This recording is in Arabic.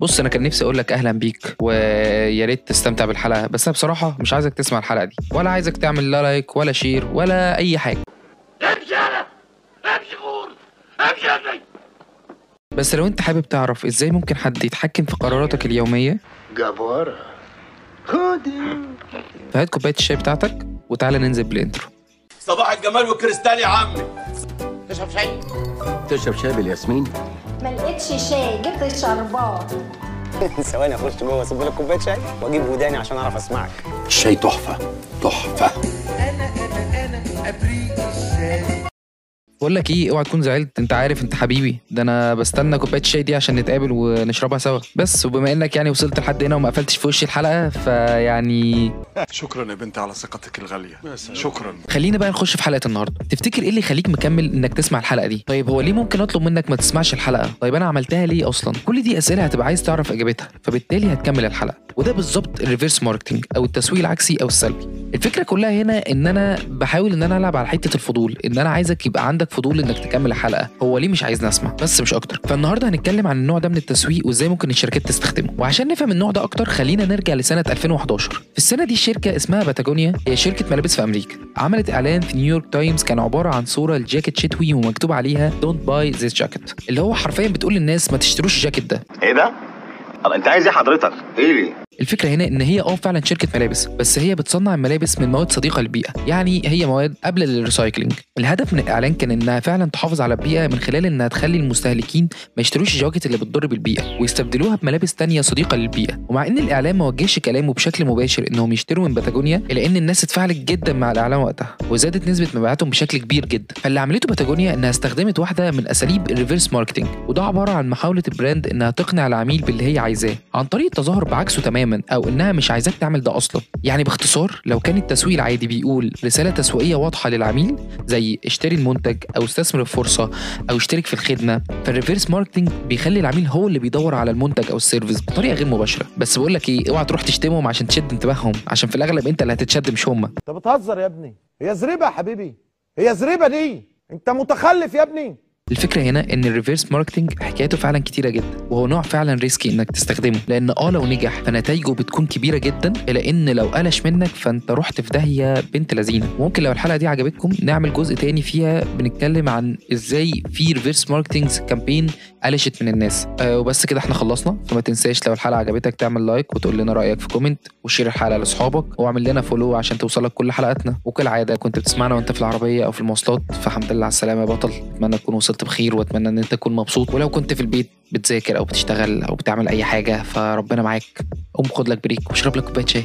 بص أنا كان نفسي أقول لك أهلا بيك ويا ريت تستمتع بالحلقة بس أنا بصراحة مش عايزك تسمع الحلقة دي ولا عايزك تعمل لا like ولا share ولا أي حاجة. امشي أنا امشي غور! امشي بس لو أنت حابب تعرف إزاي ممكن حد يتحكم في قراراتك اليومية جبارة. خدي. فهات كوباية الشاي بتاعتك وتعالى ننزل بال intro. صباح الجمال والكريستال يا عمي تشرب شاي؟ تشرب شاي بالياسمين؟ ما لقيتش شاي جبت الشربات ثواني أخش جوه اصب لك كوباية شاي وأجيب وداني عشان أعرف أسمعك. الشاي تحفة تحفة. بقول لك إيه أوعى تكون زعلت. أنت عارف أنت حبيبي. ده أنا بستنى كوباية الشاي دي عشان نتقابل ونشربها سوا. بس وبما إنك يعني وصلت لحد هنا وما قفلتش في وش الحلقة فيعني شكرا يا بنتي على ثقتك الغالية. شكرا. خلينا بقى نخش في حلقة النهارده. تفتكر إيه اللي يخليك مكمل إنك تسمع الحلقة دي؟ طيب هو ليه ممكن أطلب منك ما تسمعش الحلقة؟ طيب أنا عملتها ليه أصلا؟ كل دي أسئلة هتبقى عايز تعرف إجابتها فبالتالي هتكمل الحلقة. وده بالظبط ال reverse marketing أو التسويق العكسي أو السلبي. الفكرة كلها هنا إن أنا بحاول إن أنا ألعب على حتة الفضول إن أنا عايزك يبقى عندك فضول إنك تكمل الحلقة. هو ليه مش عايزني أسمع؟ بس مش أكتر. فالنهاردة هنتكلم عن النوع ده من التسويق وإزاي ممكن الشركات تستخدمه. وعشان نفهم النوع ده أكتر خلينا نرجع لسنة 2011 في السنة دي شركة اسمها باتاجونيا هي شركة ملابس في أمريكا. عملت إعلان في نيويورك تايمز كان عبارة عن صورة لجاكيت شتوي ومكتوب عليها don't buy this jacket اللي هو حرفيا بتقول للناس ما تشتروش الجاكيت ده. إيه ده؟ أنت عايز إيه حضرتك؟ إيه ليه؟ الفكرة هنا إن هي آه فعلا شركة ملابس بس هي بتصنع الملابس من مواد صديقة للبيئة. يعني هي مواد قابله لل recycling الهدف من الإعلان كان إنها فعلا تحافظ على البيئة من خلال إنها تخلي المستهلكين ما يشتروش الجواكت اللي بتضر بالبيئة ويستبدلوها بملابس تانية صديقة للبيئة. ومع إن الاعلان ما وجهش كلامه بشكل مباشر إنهم يشتروا من باتاجونيا إلا إن الناس اتفاعلت جدا مع الاعلان وقتها وزادت نسبة مبيعاتهم بشكل كبير جدا. فاللي عملته باتاجونيا إنها استخدمت واحدة من أساليب ال reverse marketing وده عبارة عن محاولة ال brand إنها تقنع العميل باللي هي عايزاه. عن طريق التظاهر بعكسه تماما أو إنها مش عايزاك تعمل ده أصلا. يعني باختصار لو كان التسويق العادي بيقول رسالة تسويقية واضحة للعميل زي اشتري المنتج أو استثمر الفرصة أو اشترك في الخدمة فال reverse marketing بيخلي العميل هو اللي بيدور على المنتج أو ال service بطريقة غير مباشرة. بس بقول لك إيه اوعى تروح تشتمهم عشان تشد انتباههم عشان في الأغلب أنت اللي هتتشد مش هم أنت بتهزر يا ابني. هي زريبة يا حبيبي. هي زريبة دي. أنت متخلف يا ابني. الفكرة هنا إن ال reverse marketing حكايته فعلا كتيرة جدا وهو نوع فعلا risky إنك تستخدمه لأن آه لو نجح فنتائجه بتكون كبيرة جدا الا إن لو قلش منك فأنت رحت في داهية بنت لذينة. ممكن لو الحلقة دي عجبتكم نعمل جزء تاني فيها بنتكلم عن إزاي في reverse marketing campaign قلشت من الناس. آه وبس كده إحنا خلصنا فما تنساش لو الحلقة عجبتك تعمل like وتقول لنا رأيك في comment و share الحلقة لأصحابك واعمل لنا follow عشان توصلك كل حلقاتنا. وكالعادة كنت بتسمعنا وأنت في العربية أو في المواصلات فحمد لله على السلامة يا بطل. أتمنى تكون وصلت بخير واتمنى إن أنت تكون مبسوط. ولو كنت في البيت بتذاكر أو بتشتغل أو بتعمل أي حاجة فربنا معاك. قوم خد لك break واشرب لك كوباية شاي.